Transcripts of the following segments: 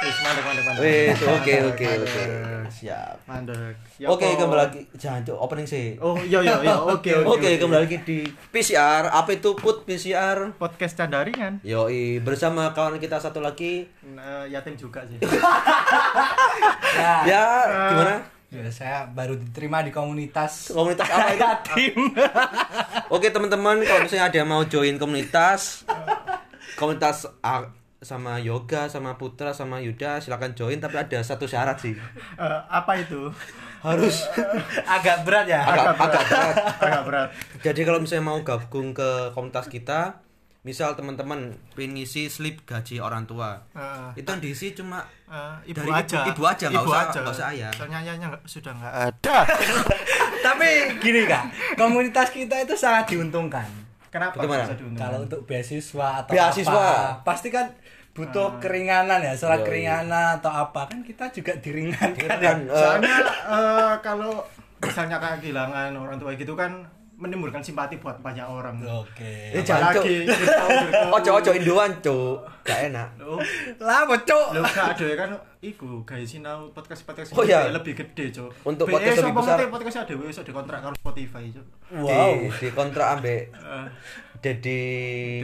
Wis mandek mandek mandek. Wis, oke oke oke. Siap. Mandek. Ya Oke, apa? kembali lagi. Jangan cuk, opening sih. Oh iya iya iya oke Oke, kembali lagi di PCR. Apa itu put PCR? podcast candaringan. Yoi, bersama kawan kita satu lagi. Nah, yatim juga sih. Ya, Ya, gimana? ya, saya baru diterima di komunitas Komunitas apa itu? yatim. Oke, teman-teman, kalau misalnya ada yang mau join komunitas komunitas sama Yoga, sama Putra, sama Yuda, silakan join tapi ada satu syarat sih. Eh, apa itu? Harus Agak berat ya. agak agak berat. Agak berat. Jadi kalau misalnya mau gabung ke komunitas kita, misal teman-teman pengen ngisi slip gaji orang tua, Eh, itu yang diisi cuma eh, ibu Dari ibu- aja. ibu aja, nggak usah- nggak usah ayah. Soalnya ayahnya sudah nggak ada. Tapi gini kak, komunitas kita itu sangat diuntungkan. Kenapa Bagaimana? bisa diundang? Kalau untuk beasiswa atau Beasiswa. apa, pasti kan butuh keringanan ya, surat Yoi. keringanan atau apa kan kita juga diringankan. kan eh, Soalnya eh, kalau misalnya kayak kehilangan orang tua gitu kan menimbulkan simpati buat banyak orang. Oke. Eh, jangan, Cuk. Apalagi Cuk. ojo-ojo Indoan, Cuk. Gak enak. Loh, Lah, bocok. Lo gak ada kan iku gawe sinau podcast-podcast Oh, iya. lebih gede, Cuk. Untuk BE podcast lebih sapa besar. podcast ada iso dikontrak karo Spotify, Cuk. Wow. Di, di kontrak ambek Dedi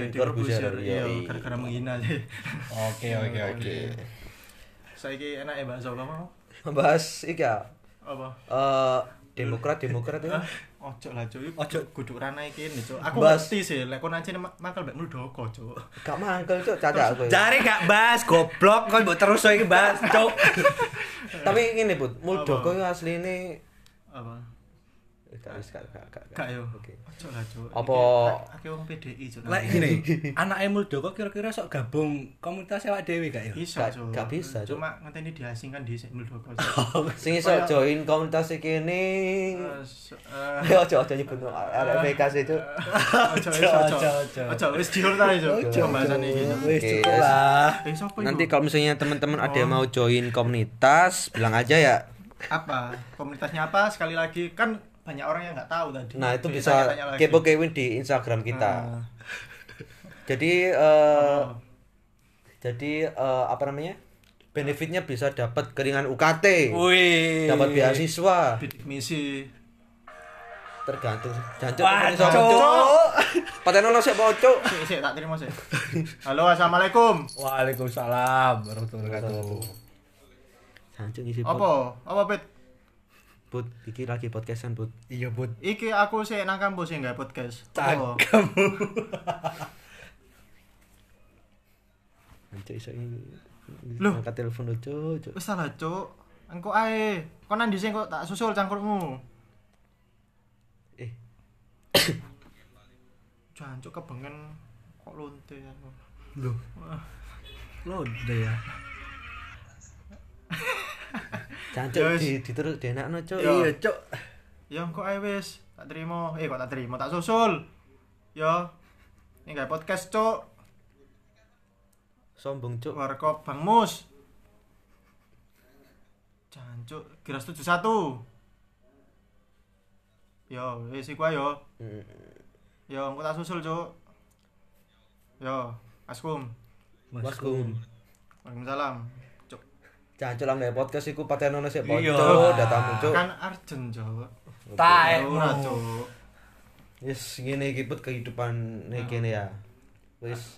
Jadi Corbuzier. Iya, yoi. gara-gara menghina sih. Oke, oke, oke. Saiki enak ya bahasa apa mau? Membahas iki ya. Apa? Eh Demokrat, Demokrat ya. Ojo lah, Cuk. Ojo. Kudu ranah iki nih, Cuk. Aku Bahas- ngerti sih, lek kon ancen makal mbek Muldoko, Cuk. Gak mangkel, Cuk, caca aku. ya. Cari gak bahas goblok kok mbok terus iki bahas, cok. Tapi ngene, Bud. Muldoko itu asline Apa? Eh, gak wis gak gak gak. Gak yo. Oke. Ojo lah, Cuk. Apa- Iki wong PDI, Cuk. Lek gini, anak Muldoko kira-kira sok gabung komunitas awak dewi gak ya? Bisa, Gak- Cuk. gak bisa, Cuk. Cuma ngenteni diasingkan di Muldoko. Sing iso join komunitas iki. Eh, eh, Ya ojo ojo nyebut RPK sih, Cuk. Ojo, ojo. Ojo, ojo. Ojo, wis diur ta, Cuk. Pembahasan iki. Wis cukup lah. Eh, Nanti kalau misalnya teman-teman ada yang mau join komunitas, bilang aja ya. apa? Komunitasnya apa? Sekali lagi kan banyak orang yang nggak tahu tadi. Nah, itu bisa kepo kewin di Instagram kita. Ah. Jadi eh jadi eh, apa namanya? Benefitnya bisa dapat keringan UKT, Wih. dapat beasiswa, bidik misi. tergantung. Jancuk Wah, ini sama cok. Cuk. Patenono sik. Sik, sik, tak terima sih. Halo, assalamualaikum. Waalaikumsalam warahmatullahi wabarakatuh. Jancuk ngisi pot. Apa? Apa pet? Put, iki lagi podcastan, Put. Iya, Bud. Iki aku sih nang kampus sih nggak podcast. Apa? Cangkem. Jancuk iso. Loh. Angkat telepon lu, Cuk. Wis salah, Cuk. Engko ae. Kon nang dhisik kok tak susul cangkrukmu. Eh, Jancuk kebengen kok lonte aku. Loh. Lode ya. Wis. di diterus dienakno, Cuk. Iya, Cok. Ya engko ae wis. Tak terima. Eh kok tak terima, tak susul. Yo. Ini kayak podcast, Cuk. Sombong, Cuk. Warkop Bang Mus. Jancuk, kira 71. Yo, wis iku ae yo. Yo, engko tak susul, Cuk. Yo, Askum. Waskum. Waalaikumsalam. Jancuk lah nggak podcast iku patenono sik po, Iya. Datamu, Cuk. Kan Arjen, Cuk. Tae. Ora, Cuk. Wis ngene iki put kehidupan nek kene ya. Wis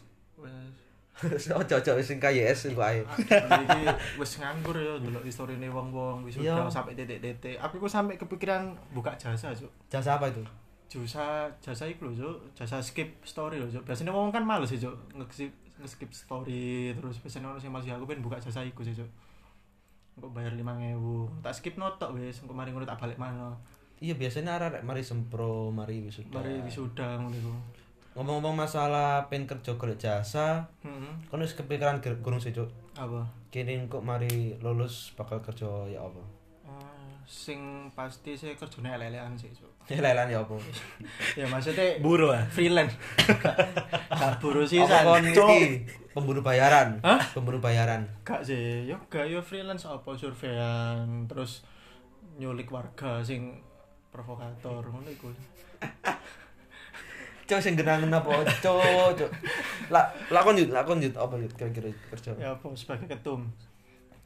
Wis ojo ojo wis sing KYS engko ae. iki wis nganggur ya ndelok istorine wong-wong wis Iya. udah sampai titik-titik. Aku iku sampai kepikiran buka jasa, Cuk. Jasa apa itu? jasa jasa iku lho Cuk. jasa skip story lho Cuk. biasanya wong kan males sih Cuk. nge-skip nge-skip story terus biasanya orang sing males aku pengen buka jasa iku sih Cuk. Engko bayar 5000 tak skip notok wis engko mari ngono tak balik mana Iya biasanya arek mari sempro, mari wisuda. mari wisuda ngono iku Ngomong-ngomong masalah pen kerja golek jasa, heeh kan wis kepikiran gurung sih, Cuk. apa Kini kok mari lulus bakal kerja ya apa? Sing pasti sih kerjane elek-elekan sih Cuk. Ya lelan ya apa? ya maksudnya Buru ah. freelance gak buru sih Cuk. iki pemburu bayaran? Hah? Pemburu bayaran. gak sih yo gak yo freelance apa surveian terus nyulik warga sing provokator ngono iku Cuk sing genangan apa, Cuk? Cuk. Lah, lakon yut, lakon yut apa yut kira-kira kerja. Ya apa sebagai ketum.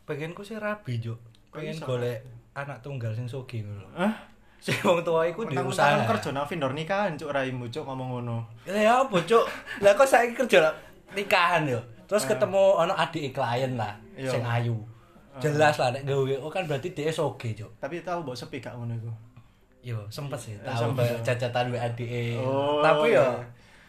Pengenku sih rabi, Juk. Pengen golek anak tunggal sing sugih ngono. Hah? Sing wong tua iku Mentang-mentang diusaha. kerja nang vendor nikahan cuk raimu cuk ngomong ngono. Ya apa, Cuk? Lah kok saiki kerja nikahan yo. Terus ketemu ana adik klien lah Iya. sing ayu. Jelas lah nek gawe oh kan berarti dia soge, Cuk. Tapi tahu mbok sepi gak ngono iku. Yo, sempet sih Eh, tahu ya. cacatan WA DE. Oh, Tapi yo iya.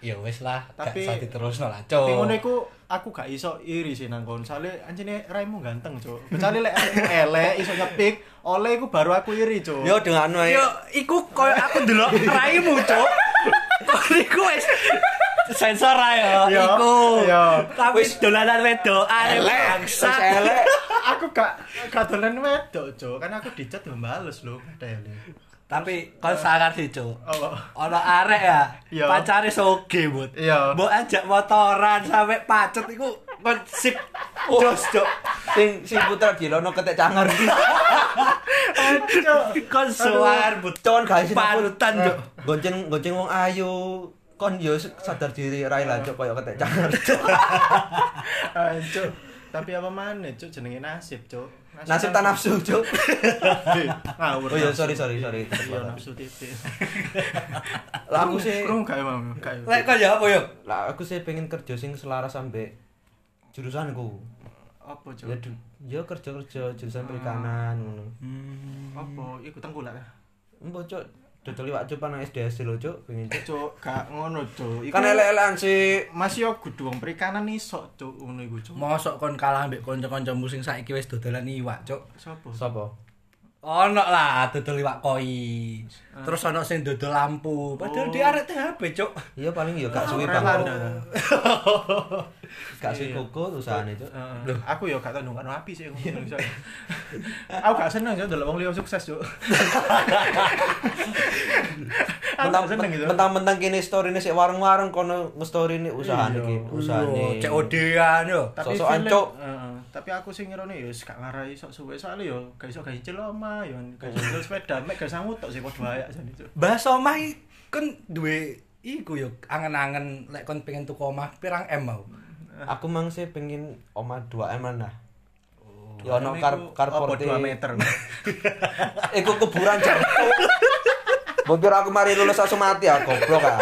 ya wis lah, Tapi- gak usah diterusno lah, Tapi Cuk. ngono iku aku gak iso iri sih nang kon. Soale anjene raimu ganteng, Cuk. Kecuali lek raimu elek iso nyepik, oleh iku baru aku iri, Cuk. Yo dengan wae. Yo, iku koyo aku ndelok raimu, Cuk. Kok iku wis sensor ae yo, Yo, iku. yo. Tapi dolanan wedokan Elek, elek. aku gak gak dolen wedok, Cuk. Kan aku dicat yo bales lho, kadele. Tapi kon sadar sih, Cuk. Ono arek ya, Iya. pacare soge, Bud. Iya. Mbok ajak motoran sampai pacet iku kon sip. Jos, Cuk. Sing sing putra dilono ketek cangar. Cuk. Kon suar, Bud. Con guys Panutan, Cuk. Gonceng gonceng wong ayu. Kon yo sadar diri rai lah cuk koyo ketek cangar. Ah, Cuk. Tapi apa maneh, Cuk, jenenge nasib, Cuk. Nasib tak nafsu cuk. Ngawur. Oh iya sorry sorry sorry. Iya, nafsu titik. Lah aku sih Krungu gak emang, gak. emang. Lek kon ya apa yo? lah aku sih pengen kerja sing selaras sampe jurusanku. Apa, Cuk? Ya ya kerja-kerja jurusan perikanan ngono. Apa? Iku tengkulak. Mbok cuk dodol iwak cuk nang SDSD lho cuk pengen cuk. Cuk, gak ngono, Cuk. Iku Kan elek-elekan sih. Masih yo kudu wong perikanan iso, Cuk, ngono iku, Cuk. Mosok kon kalah mbek kanca-kancamu sing saiki wis dodolan iwak, Cuk. Sopo? Sapa? Ono lah dodol iwak koi. Terus ono sing dodol lampu. Padahal di arek THP, Cuk. Iya paling ya gak suwi Preman, bang. Gak suwi koko usahane cuk. Heeh. Aku yo gak tau nunggu api sih iso. Aku gak seneng yo delok wong liya sukses, Cuk. Gak seneng gitu. Mentang-mentang kene story-ne sik warung-warung kono nge-story ini usahane Iya. iki, usahane. COD-an yo. Sosokan, Cuk. Heeh. Tapi aku sing ngirone yo wis gak ngarai sok suwe soalnya yo gak iso gawe celoma yo gak iso sepeda mek gak sangu tok sih padha ayak jane, Cuk. Bahas omah kan duwe iku yo angen-angen lek kon pengen tuku omah pirang M mau. Aku mang sih pengen omah 2 M lah. Oh, Ya ono kar carport apa 2 meter. Iku kuburan cuk. Bokir aku mari lulus langsung mati ya goblok ah.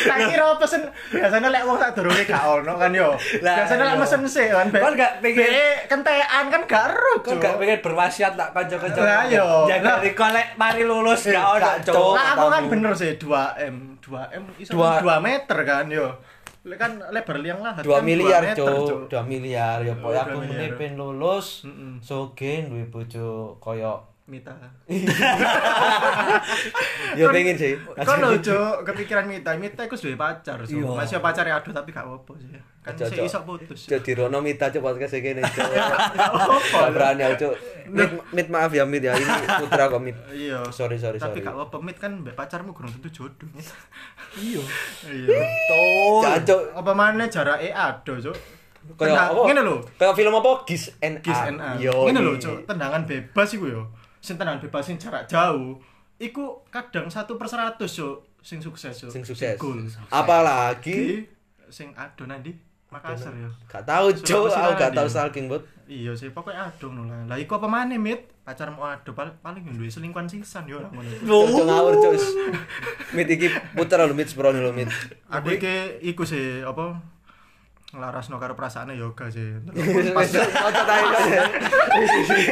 Tak kira pesen biasanya lek wong tak durunge gak ono kan yo. Lah, Biasanya lek mesen sih kan. Kon gak pengen- Be, kentekan kan gak ero, Kon gak pengen berwasiat tak kanca-kanca. Lah, yo. Jaga Lah. di kolek mari lulus gak ono, Cuk. Lah aku kan bener sih 2 M, 2 M iso Dua- 2 meter kan yo. Kan lebar liang lahat 2 kan miliar cuk, 2 miliar Oh, pokoknya aku mene pengen lulus. Mm-mm. Soge duwe bojo koyo Mita. ya pengen sih. Kan lho cuk, kepikiran Mita, Mita iku duwe pacar, Iya. so. Masih pacare aduh tapi gak apa-apa sih. Kan cuk. iso putus. Cuk dirono mita cuk podcast iki cuk. apa-apa. Gak berani cuk. Mit, mit maaf ya mit ya ini putra kok mit. Iya. Sorry sorry Tapi sorry. gak apa-apa, Mit kan mbek pacarmu kurang tentu jodoh. Iya. Iya. Betul. Cuk. Apa maneh jarake ado, cuk. Kayak apa? Ngene lho. Kayak film apa? Gis and Kiss A. and. Yo. Ngene lho, cuk. Tendangan bebas iku yo. Sing tendangan bebas sing jarak jauh. Iku kadang 1 per 100, cuk. Sing sukses, cuk. Sing sukses. Gol. Apalagi Di sing ado nanti Makassar ya. gak tahu cuk, aku gak Selatan, tahu iya. stalking bot. Iya sih, pokoknya ado ngono lah. Lah iku apa maneh, Mit? Pacarmu ado pal paling yo duwe selingkuhan sisan yo ora ngono. Cuk ngawur cuk. Mit iki putra lho mit seprono lho mit. Aku iki iku sih apa nglarasno karo perasaane yoga sih. Ae.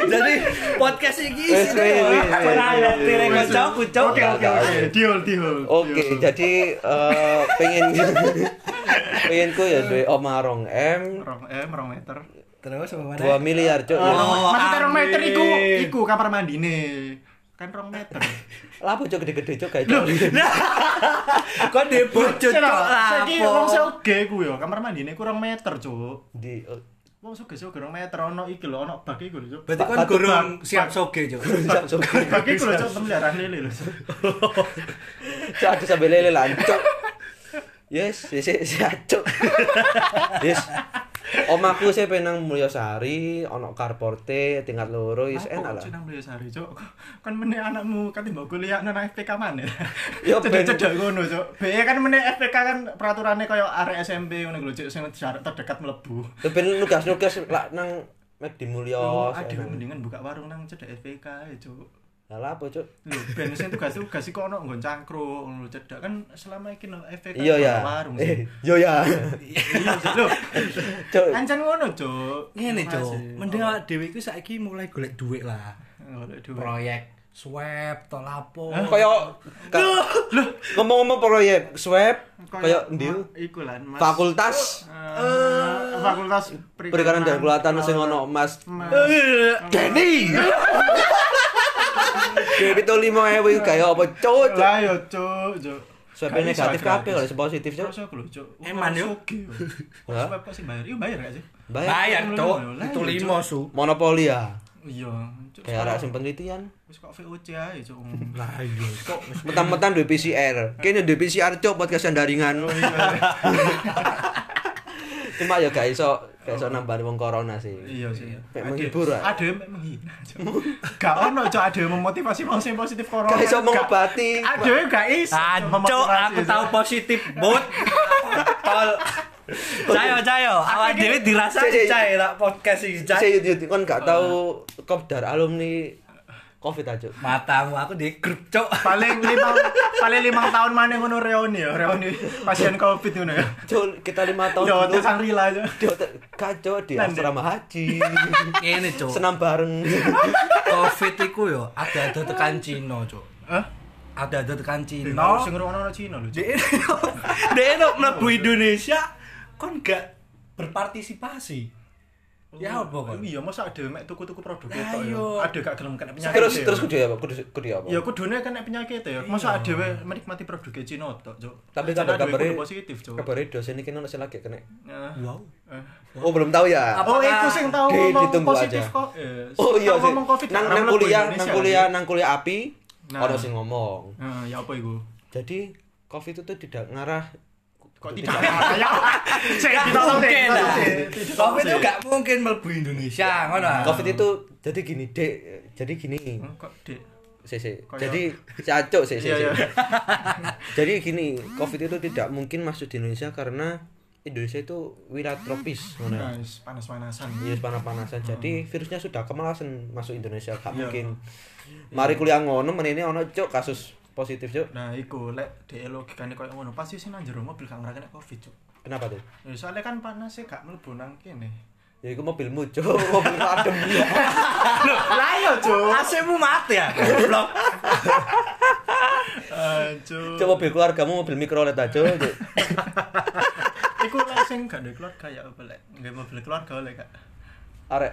Jadi podcast wes, pilih wes. kancaku, Cuk. Oke oke oke. Deal deal. Oke, jadi eh, pengen pengenku ya duwe omah rong M, rong M rong meter. Terus? 2 miliar cuk. Oh. Maksudnya rong meter iku iku kamar mandine. Kan rong meter. Lah apa cuk gede-gede cuk kayak cuk. Kok di bojo cuk saiki wong lapo? soge ku yo, kamar mandine ku rong meter, Cuk. Di oh, Wong soge soge rong meter ono iki lho, ono bag iku lho. Berarti Pak- kon Pak- gurung Pak- siap Pak- soge. Bag iku lho, Cuk, pemeliharaan lele lho. Cuk ada sambil lele lan cuk. Yes, yes, yes, yes, Yes. Omaku sih penang Mulyasari, ono Carporte tingkat loro wis enak lah. Cuk nang Sari, Cuk. Kan meneh anakmu kate mbok kuliah nang FPK mana? Ya, ben- cedek-cedek ngono, Cuk. Be kan meneh FPK kan peraturannya kaya arek SMP ngono lho, Cuk, sing jarak terdekat mlebu. Ya ben nugas-nugas lah nang Mek di Mulya. Oh, aduh mendingan buka warung nang cedek FPK ya, Cuk. Lah apa, Cuk? Lho, ben sing tugas-tugas iku ono nggon cangkruk ngono lho, cedek kan selama iki no FPK Iya ya. buka warung. Eh, sih. yo ya. Iya, Cuk. Lho, Cuk. ancen ngono, Cuk. Ngene, Cuk. Mending awak dhewe iku saiki mulai golek dhuwit lah. Golek duit. Proyek swab to lapo. Kaya ngomong-ngomong proyek swab kaya ndi? ma- Iku lan, Mas. Fakultas Eh, fakultas Perikanan dan Kelautan sing ono Mas Mas. Denny. Dewi itu lima ewu kaya apa cuk? cuk. Lah yo, Cuk, Cuk. Gak negatif kabeh kalau positif cuk. Eman, yo. Hah? Kok sih bayar? Iya bayar gak sih? Bayar. Bayar, Cuk. Lah, Itu iya, limo, Cuk. Su. Monopoli ya. Iya, Cuk. Kayak arek sing penelitian. Wis kok VOC ae, Cuk. Lah iya, kok Metan-metan duwe PCR. Kene duwe PCR cuk podcast daringan. Oh iya. Cuma ya gak iso gak iso nambah wong corona sih. Iya sih. Kayak menghibur, ah. Ada yang menghina. Gak ono, Cuk, ada yang memotivasi wong sing positif corona. Iso Gak- mengobati. Ada yang gak. Anco, memotivasi, aku tahu positif, bot. Tol. Cayo, cayo. Awak dhewe dirasa cayo lah podcast iki, cayo. Kan gak tahu kopdar alumni Covid aja. Matamu aku di grup, Cuk. paling lima paling lima tahun mana ngono reuni ya reuni pasien covid ngono ya Cuk, kita lima tahun di hotel dulu Sangrila aja di hotel kacau di asrama haji. Ngene, Cuk. Senam bareng. Covid iku yo ada-ada tekan Cina, Cuk. Hah? Ada-ada tekan Cina Cina. sing Cina lho Cuk. Dek Dek nek mlebu Indonesia kon gak berpartisipasi. Ya apa kon? iya masa ada mek tuku-tuku produk itu ya iya. ada gak gelem kena penyakit Terus ya? terus kudu apa? Kudu kudu apa? ya kudune kena penyakit ya masa ada we menikmati produk Cina tok Cuk Tapi kabar kabare positif Cuk kabare dosen iki ono sing lagi kena. Eh, Wow. eh. Oh, belum tahu ya. Apa- Oh, itu sing tahu Oke, ngomong ditunggu positif aja. kok. Eh, Oh iya ngomong covid Nang nang kuliah, nang kuliah, nang kuliah api Nah. ono sing ngomong. Eh, ya apa iku? Jadi Covid itu tidak ngarah Kok tidak ya? Gak ditolong deh, mungkin Covid itu gak mungkin mlebu Indonesia, ngono. Covid itu jadi gini, Dek. Jadi gini. Hmm, Kok dek? Si, si. Kayak- Jadi si acuk si, si, Iya, si. iya. Jadi gini, Covid itu tidak mungkin masuk di Indonesia karena Indonesia itu wilayah tropis, ngono. ya. Guys, panas-panasan. Iya panas-panasan. Jadi virusnya sudah kemalasan masuk Indonesia, gak Iya. mungkin. Mari kuliah ngono menene ono cuk kasus positif cuk. Nah, iku lek dhek logikane koyo ngono, pasti sing nang jero mobil gak ngerakene Covid, Cuk. Kenapa tuh? Ya soalnya kan panasnya gak mlebu nang kene. Ya iku mobilmu cuk, mobilmu adem. Loh, lah iya, Cuk. AC-mu mati ya. Goblok. Ah, Cuk. Cuk mobil keluargamu mobil mikrolet aja cuk. Iku lek sing gak duwe keluarga ya apa lek? Nggak mobil keluarga oleh Kak. Arek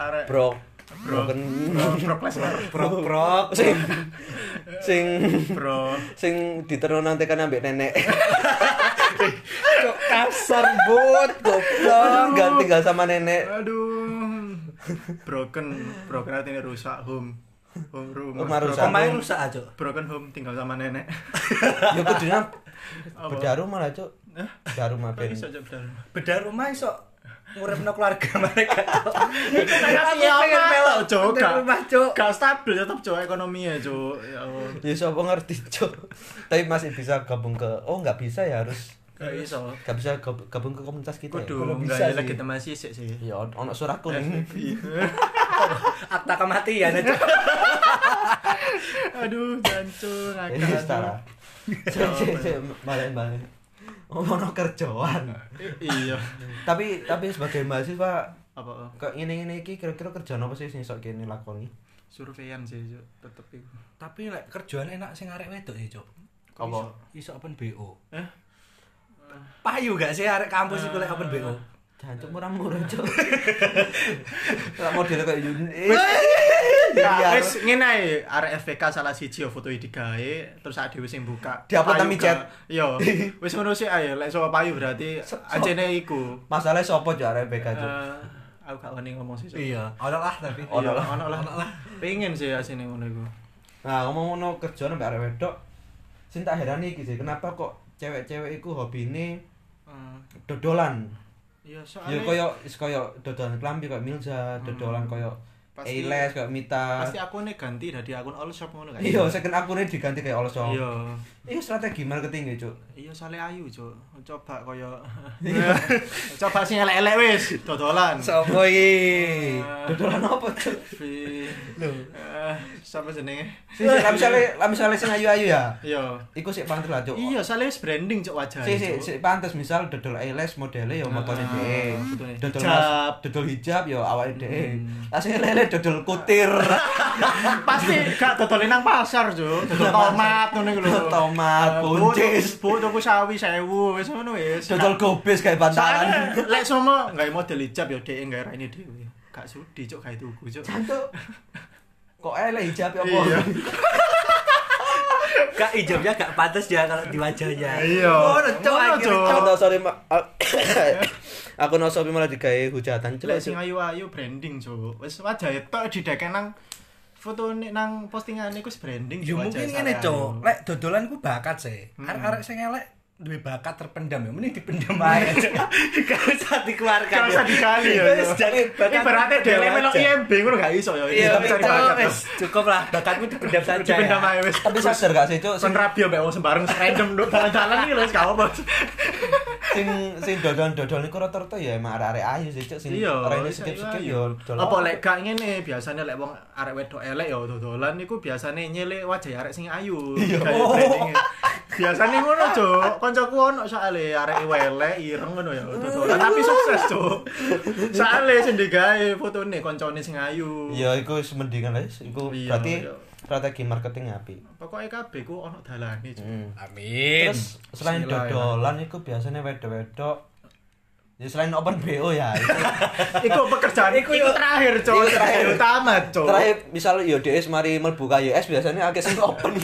Arek bro. Bro, Broken. bro, bro, Lesnar. Prok-prok. sing sing bro. sing diterno nanti kan ambek nenek. Cuk kasar bot, goblok. Gak tinggal sama nenek. Aduh. Broken, broken artinya rusak home. Home rumah. Rumah rusak. Home. rusak aja. Broken home tinggal sama nenek. Ya kudune Apa? beda rumah lah. Hah? Beda rumah ben. Beda rumah iso nguripno keluarga mereka. Aku pengen melok, Cuk. beda Gak- rumah, Cuk. Gak stabil tetap Cuk ekonominya, Cuk. Ya Allah. Ya siapa ngerti cuk. Tapi masih bisa gabung ke Oh nggak bisa ya harus Gak iso. Gak bisa gab- gabung ke komunitas kita ya? Kudu Kalau enggak bisa ya sih. lagi teman sisik sih. Ya ono surat kuning. Akta kematian aja. Aduh, jancur ngakak. setara. Cek cek cek balik-balik. Ngomong kerjaan. Iya. Tapi tapi sebagai mahasiswa Apa? kok ini ini iki kira-kira kerjaan apa sih sing sok kene lakoni? Surveian sih, Cuk. Tetep iku. Tapi lek kerjaan enak sing arek wedok ya, Cuk. Kok Apa? iso? Open BO. Eh? Payu gak sih arek kampus iku lek open BO? Jancuk murah-murah, Cuk. Lah model kayak Yun. Ya, wis ngene ae, arek FPK salah siji ya foto digawe, terus sak dhewe sing buka. Di-upload nang micet. Iya. Wis ngono sih ae, lek soal payu berarti ajene iku. Masalahnya sopo cuk arek BK cuk. Eh, aku gak wani ngomong sih. Iya, ono lah tapi. Ono lah. ono lah. Pengen sih asine ngono iku. Nah, ngomong ngono kerjaan mbak arek wedok. Sing tak herani iki sih, kenapa kok cewek-cewek iku hobine Eh, dodolan. Iya, Ya soalnya koyo is koyo dodolan klambi koyo Milza, dodolan koyo Pasti- Ailes koyo Mita. pasti akunnya ganti dari akun all shop ngono kan. Iya, second akunnya diganti kayak All Shop. Iya. Iya strategi marketing ya, Cuk. Iya soalnya ayu, Cuk. Coba koyo Coba sing elek-elek wis dodolan. Sopo iki? Eh, Dodolan apa, Cuk? Fi. Eh, Siapa jenenge? Sih, sih, lah misale, lah misale sing ayu-ayu ya. Iya. Iku sik pantes lah, Cuk. Iya, wis branding cuk wajah. Sik sik sik pantes misal dodol Ailes modele ya motone Ah, dhewe. Dodol Hijab. dodol hijab ya awake dhewe. Hmm. Lah sing lele dodol kutir. Pasti gak dodolin nang pasar, Cuk. Dodol tomat ngono iku lho. Tomat, Eh, buncis. Bu, tuku sawi 1000 wis ngono wis. Dodol gobes kayak bantalan. Soalnya, Lek sama gawe model hijab ya dhek gawe raine dhewe. Gak sudi cuk gawe tuku cuk. Cantuk. Kok elek hijab ya apa? Iya. Kak hijabnya gak pantas ya kalau di wajahnya. Iya. Cuk. Aku no sorry ma- Aku no sorry malah digawe hujatan Lek celek. sing ayu-ayu branding cuk. Wis wajah tok dideken nang foto nang postingan iku wis branding. Ya mungkin ngene, Cuk. ayu. Lek dodolan ku bakat sih. Hmm. Arek-arek sing elek duwe bakat terpendam ya, mending dipendam aja. Gak usah dikeluarkan. Gak usah digali ya, jangan bakat. Ibaratnya terpendam dhewe melok aja. IMB ngono gak iso ya. Iya, cari Cuk, bakat, cukup lah. Bakatmu dipendam saja. Dipendam ya. ae wis. Tapi sadar gak sih, Cuk? Sing Kon rabi mbek wong sembarang random nduk dalan-dalan iki lho wis gak apa. Sing sing dodol-dodol niku rata-rata ya emang arek-arek ayu sih, Cuk. Sing Iya, rene wis skip-skip ayu. ya dodol. Apa lek gak ngene biasanya lek wong arek wedok elek ya dodolan niku biasane nyelek wajah arek sing ayu. Kayak Biasane ngono, Cuk. Kancaku ono soalé arek welek ireng ngono ya dodolan tapi sukses, Cuk. Soale sing digawe fotone kancane sing ayu. Ya iku wis mendingan wis. Iku Iya, berarti iya. strategi marketing apik. Pokoknya kabeh ku ono dalane, Cuk. Hmm. Amin. Terus selain ya. dodolan iku biasanya wedok-wedok ya selain open BO ya. Iku pekerjaan iku, Iku yo- terakhir. Iku Terakhir utama, Cuk. Terakhir misal yo DS mari mlebu KYS biasanya akeh sing open.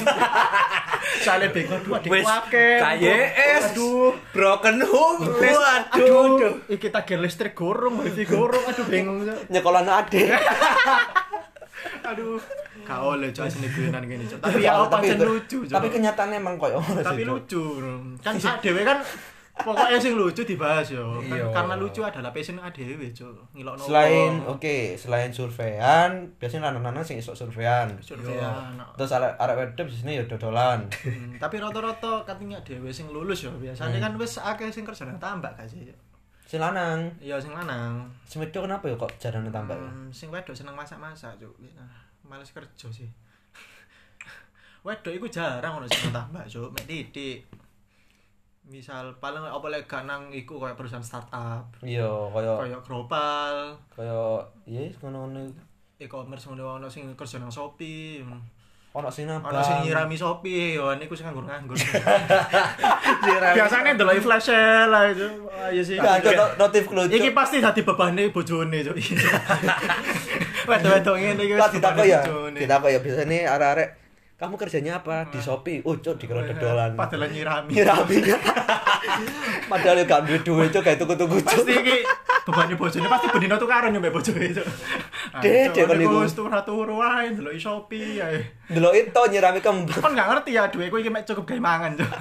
Soale bingung dua dikuake. KYS. Aduh. Broken home. Waduh. aduh, iki tagihan listrik gorong, wifi gorong, aduh bingung. Cuk. Nyekolahno adek. Aduh, gak oleh cok sini guyonan gini cok. Tapi ya apa lucu cok. Tapi kenyataannya emang koyo ngono Tapi lucu. Kan dhewe kan pokoknya sing lucu dibahas yo. Kan Iya. karena lucu adalah passion dhewe cok. Ngilokno. Selain oke, selain surveian, biasanya lanang-lanang sing isok surveian. surveian. Terus arek arek wedok biasanya ya dodolan. Hmm, Tapi rata-rata katanya dhewe sing lulus yo biasanya Hmm. kan wis akeh sing kerjane tambah gak sih. Cuk? Sing lanang, Iya sing lanang. sing wedok kenapa ya kok jarane tambah ya? Hmm, sing wedok seneng masak-masak cuk. Nah, males kerja sih. wedok iku jarang ono sing tambah cuk, mek titik. Misal paling apa lek gak nang iku kayak perusahaan startup, Iya, koyo kayak Gropal, koyo iya ngono-ngono. e-commerce ngono ono sing kerja nang Shopee. Ono sing nambah. Ono sing nyirami Shopee, yo niku sing nganggur-nganggur. Biasanya ndelok flash sale lah itu. Ayo sih. Gak ada no- notif lucu. Iki pasti dadi bebane bojone, Cuk. Wedok-wedok ngene iki. wis ditakok ya. Ditakok ya biasanya arek-arek kamu kerjanya apa di Shopee? Oh, cuk dikira dodolan. Padahal nyirami. Nyirami. Padahal gak duwe duwe cuk kayak tuku-tuku cuk. Pasti iki bebane bojone pasti bendino tukaran yo mbek bojone, Cuk, dek, kon niku iku. wis turu-turu wae ndelok Shopee ae. Delok itu nyirami kembang. Kon gak ngerti ya duweku iki mek cukup gawe mangan, Cuk.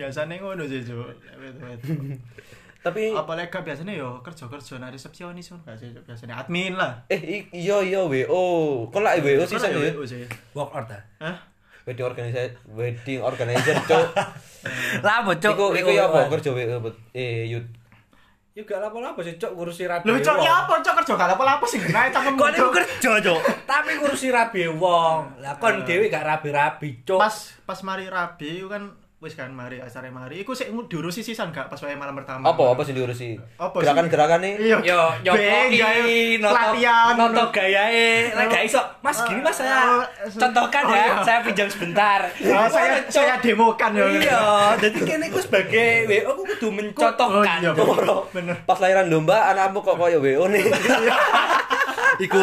Biasane ngono sih, Cuk. Tapi Apa gak biasane yo kerja-kerja nang resepsionis ngono gak sih, Cuk? Biasane admin lah. eh iya iya WO. Kok lak WO sih Kan saya. Work ta. Hah? Wedding organizer, wedding organizer cuk. Lah bocok. Iku iku ya apa kerja WO eh yut. Ya gak lapo-lapo sih cok ngurusi rabi. Lho, wong. ya apa, Cuk? Kerja gak apa-apa sih genahe cangkem. Kok niku kerja cok. Tapi ngurusi rabi wong. Lah kon dhewe gak rabi-rabi cok. pas pas mari rabi kan wis kan mari acara mari iku sik diurusi sisan gak pas wae malam pertama Apa apa sih diurusi? Apa sih? Gerakan-gerakan nih. iya Yo yo pelatihan noto gayae. Lah gak iso. Mas gini Mas saya Oh, contohkan oh, ya. iya. Saya pinjam sebentar. Oh, saya saya demokan ya Iya, jadi kene ku sebagai WO aku kudu mencontohkan. Oh, iya, Cok. bener. bener Pas lahiran domba anakmu kok koyo WO nih. Iku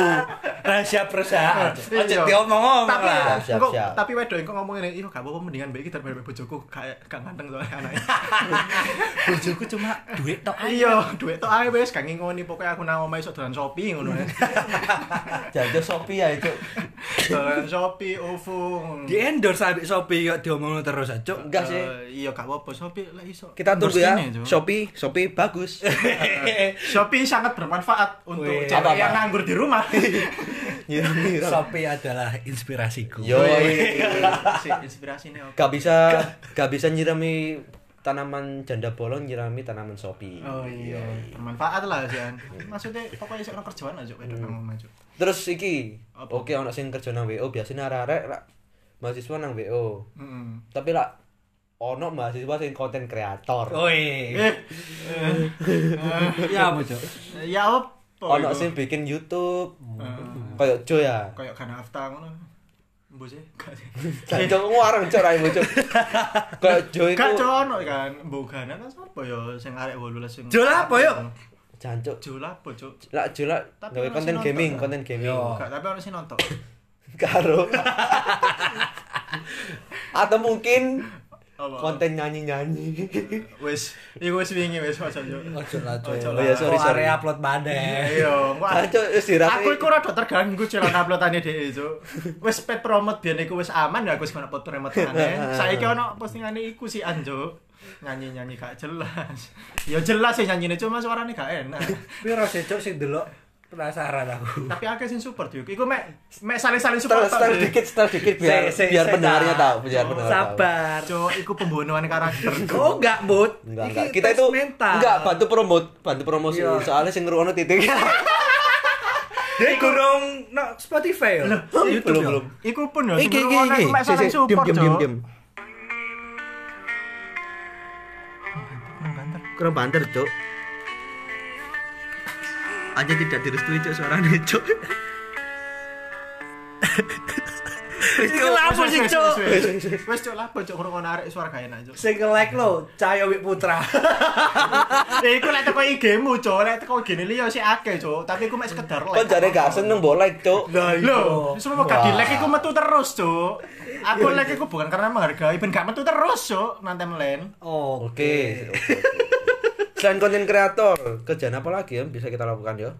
Rahasia perusahaan. Ojo Iya. diomong-omong tapi lah. Siap, siap. tapi wedok kok ngomongin ini, iya gak apa-apa mendingan baik kita daripada bojoku kayak gak ganteng soalnya anaknya. Bojoku cuma duit tok ae. Iya, duit tok ae wis gak ngingoni pokoknya aku nang omahe iso dolan Shopee ngono. Jajo Shopee ya itu. Dolan Shopee, OVO. Di endorse ambek Shopee kok diomongno terus aja. Enggak sih. Eh, iya gak apa-apa Shopee lah iso. Kita tunggu ya. Shopee, Shopee bagus. Shopee sangat bermanfaat untuk cewek yang nganggur di rumah. Shopee adalah inspirasiku. Yo, si inspirasi nih. gak bisa gak bisa nyirami tanaman janda bolong nyirami tanaman Shopee. Oh iya, bermanfaat lah Jan. Maksudnya pokoknya sik kerjaan aja wedok nang omah Cuk. Terus iki, oke ono sing kerja nang WO, biasanya arek-arek mahasiswa nang WO. Heeh. Tapi lah ono mahasiswa sing konten kreator. Oi. Ya apa, Cuk? ya apa? ono iku? sing bikin YouTube. Heeh. Kayak Jo ya. Kayak kana afta ngono. Mbok sih, sih. Jancok ngarang cok raimu cok. Kayak Jo iku. Gak cono kan, mbok kan sapa ya sing arek 18 sing. Jo lah apa, yuk? Jancok. Jo lah apa, Cuk? Lah Tapi gawe konten gaming, nonton, konten gaming. Yo. Gak, tapi ono sing nonton. Karo. Atau mungkin Apa? konten nyanyi-nyanyi. Wis, iku wis wingi wis ojo yo. Ojo lah, Cuk. Oh iya, sorry, sorry. arek upload maneh. Iya, Jancok wis dirasai. Aku iku rada terganggu celana uploadane dhewe, Cuk. Wis pet promote biyen iku wis aman ya aku wis kena foto remote maneh. Saiki ono postingane iku sih Anjo. Nyanyi-nyanyi gak jelas. Ya jelas sih nyanyine cuma suarane gak enak. Piro sih, Cuk sing delok penasaran aku. Tapi akeh sing support yuk. Iku mek mek saling-saling support. Setel setel dikit, setel dikit biar Se- se- biar pendengarnya nah. tahu, biar pendengar tahu. Sabar. Cuk, iku pembunuhan karakter. Oh enggak, Bud. Enggak, enggak. Kita itu mental. enggak bantu promote, bantu promosi. Iya. Soalnya sing ngrungokno titik. Dia gurung no Spotify ya. YouTube belum, ya? belum. Iku pun ya sebelum ono mek saling support. Diam diam diam. Kurang banter, Cuk. Aja tidak direstui, Cuk, suaranya, Cuk. Iki lapo sih, Cuk? Wis, wis, wis. Wis cuk lapo cuk ngrungokno arek suara gak enak cuk. Sing like lo, Cahyo Wik Putra. Eh, iku lek teko IG-mu, Cuk. Lek teko IG-ne liya sik akeh, Cuk. Tapi iku mek sekedar like. Kok jare gak seneng mbok like, Cuk. Lho, semua gak Wah. di like iku metu terus, Cuk. Aku like iku bukan karena menghargai, ben gak metu terus, Cuk. Nanti melen. Oke. oke, oke. Selain konten kreator, kerjaan apa lagi yang bisa kita lakukan ya?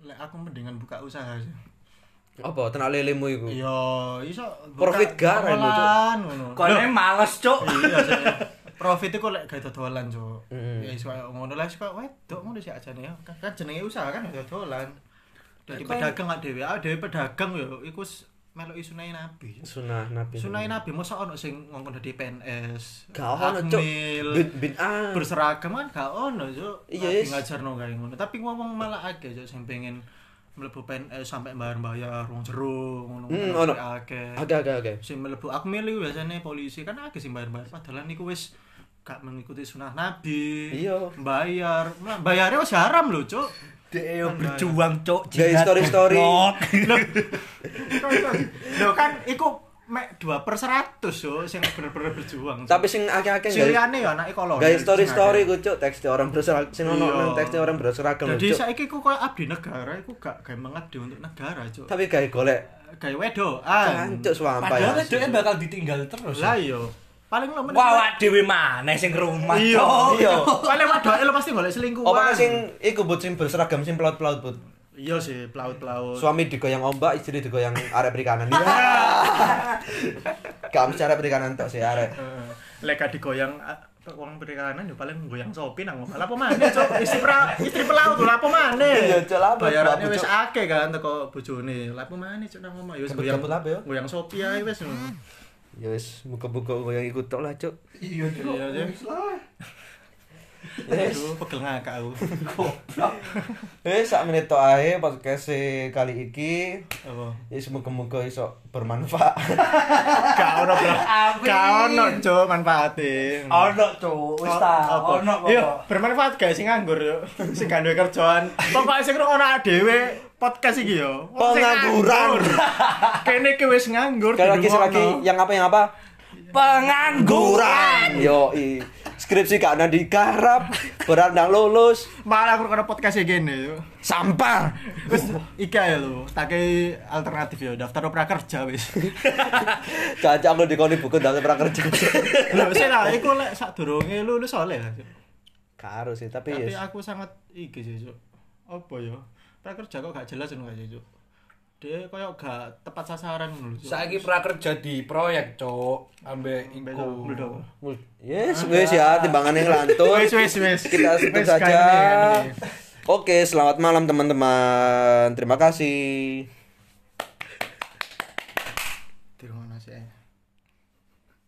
Lek aku mendingan buka usaha sih. Apa tenak lelemu iku? Iya, iso Profit Cuk? pengolahan, ngono. Kone males, Cuk. Iya. Profit iku lek gawe dodolan, Cuk. Mm. Ya iso ngono lah suka wedok ngono sih ajane ya. Kan jenenge usaha kan dodolan. Dari Kok- pedagang gak dhewe, ah dhewe pedagang yo iku melok sunai nabi. Sunah Nabi. Sunai nabi mosok ono sing ngongkon dadi PNS. Gak ono. Akmil, Bin bin ah. berseragam kan gak ono, Cuk. Iya, Nabi yes. ngajarno kayak ngono. Tapi ngomong malah akeh Cuk sing pengen mlebu PNS sampai bayar-bayar wong jero ngono. Hmm, ono. Oke oke oke. sing mlebu akmil iku biasane polisi kan akeh sing bayar-bayar padahal niku wis gak mengikuti sunah nabi Iya. bayar Nah, bayarnya wis haram lho cuk Dia yo berjuang, Cuk. Guys, Jihad story-story. goblok. lho kan iku mek 2 per 100 yo sing bener-bener berjuang Cuk. Tapi sing akeh-akeh liyane ya anake kolonel Guys story story ku cuk teks orang berseragam sing ono Iya. nang teks orang berseragam jadi Cuk. saiki ku koyo abdi negara iku gak gawe mengabdi untuk negara cuk Tapi gawe golek gawe wedoan cancuk swampai. Padahal dia bakal ditinggal terus. lah iya paling lo meneh Wah, awak dhewe maneh sing rumah, iya. Iya. paling wedoke lo pasti golek selingkuhan Apa sing iku but sing berseragam sing pelaut-pelaut but. iya sih pelaut-pelaut Suami digoyang ombak, istri digoyang arek perikanan. Iya. Gak mesti arek perikanan tok sih arek. Heeh. Lek gak digoyang ah, wong perikanan yo paling goyang sopi nang. Lah apa maneh, Cuk? Istri pra, istri pelaut lho, apa maneh? Iya, apa, Bayarannya Cuk? wis akeh kan teko bojone. Lah apa maneh Cuk nang omah? Yo wis goyang ya? Goyang sopi ae wis. Ya wis muka-muka goyang ikut tok lah cuk. Iya, Cuk. Iya, Cuk. Aduh, pegel ngakak aku. Eh sak menit tok ae podcast e kali iki. Apa? Ya semoga-moga iso bermanfaat. Gak ono, Bro. Gak ono, Cuk, manfaate. Ono, Cuk. Wis ta, ono kok. bermanfaat guys sing nganggur yo. Sing gak duwe kerjaan. Pokoke sing ono dhewe podcast iki yo. Pengangguran. nganggur. Kene ki wis nganggur. Sekali lagi sekali lagi yang apa yang apa? Pengangguran. Yo i. skripsi gak ana digarap, berat nang lulus, Malah aku kena podcast gini yo. sampah. Wis iki ae lho, tak kei alternatif yo, daftar prakerja wis. Caca aku dikoni buku daftar prakerja. Lho sih lah, iku lek sadurunge lulus oleh lah. Karo sih, tapi Tapi ya aku sangat iki sih. Apa yo? Prakerja kok gak jelas ngono sih, Cuk. Dia koyo gak tepat sasaran ngono lho. Cuk. Saiki prakerja di proyek, Cuk. Ambek iku. Yes, wes ya timbangan yang lantur. Wis wis wis. Kita sebut saja. Oke, selamat malam teman-teman. Terima kasih.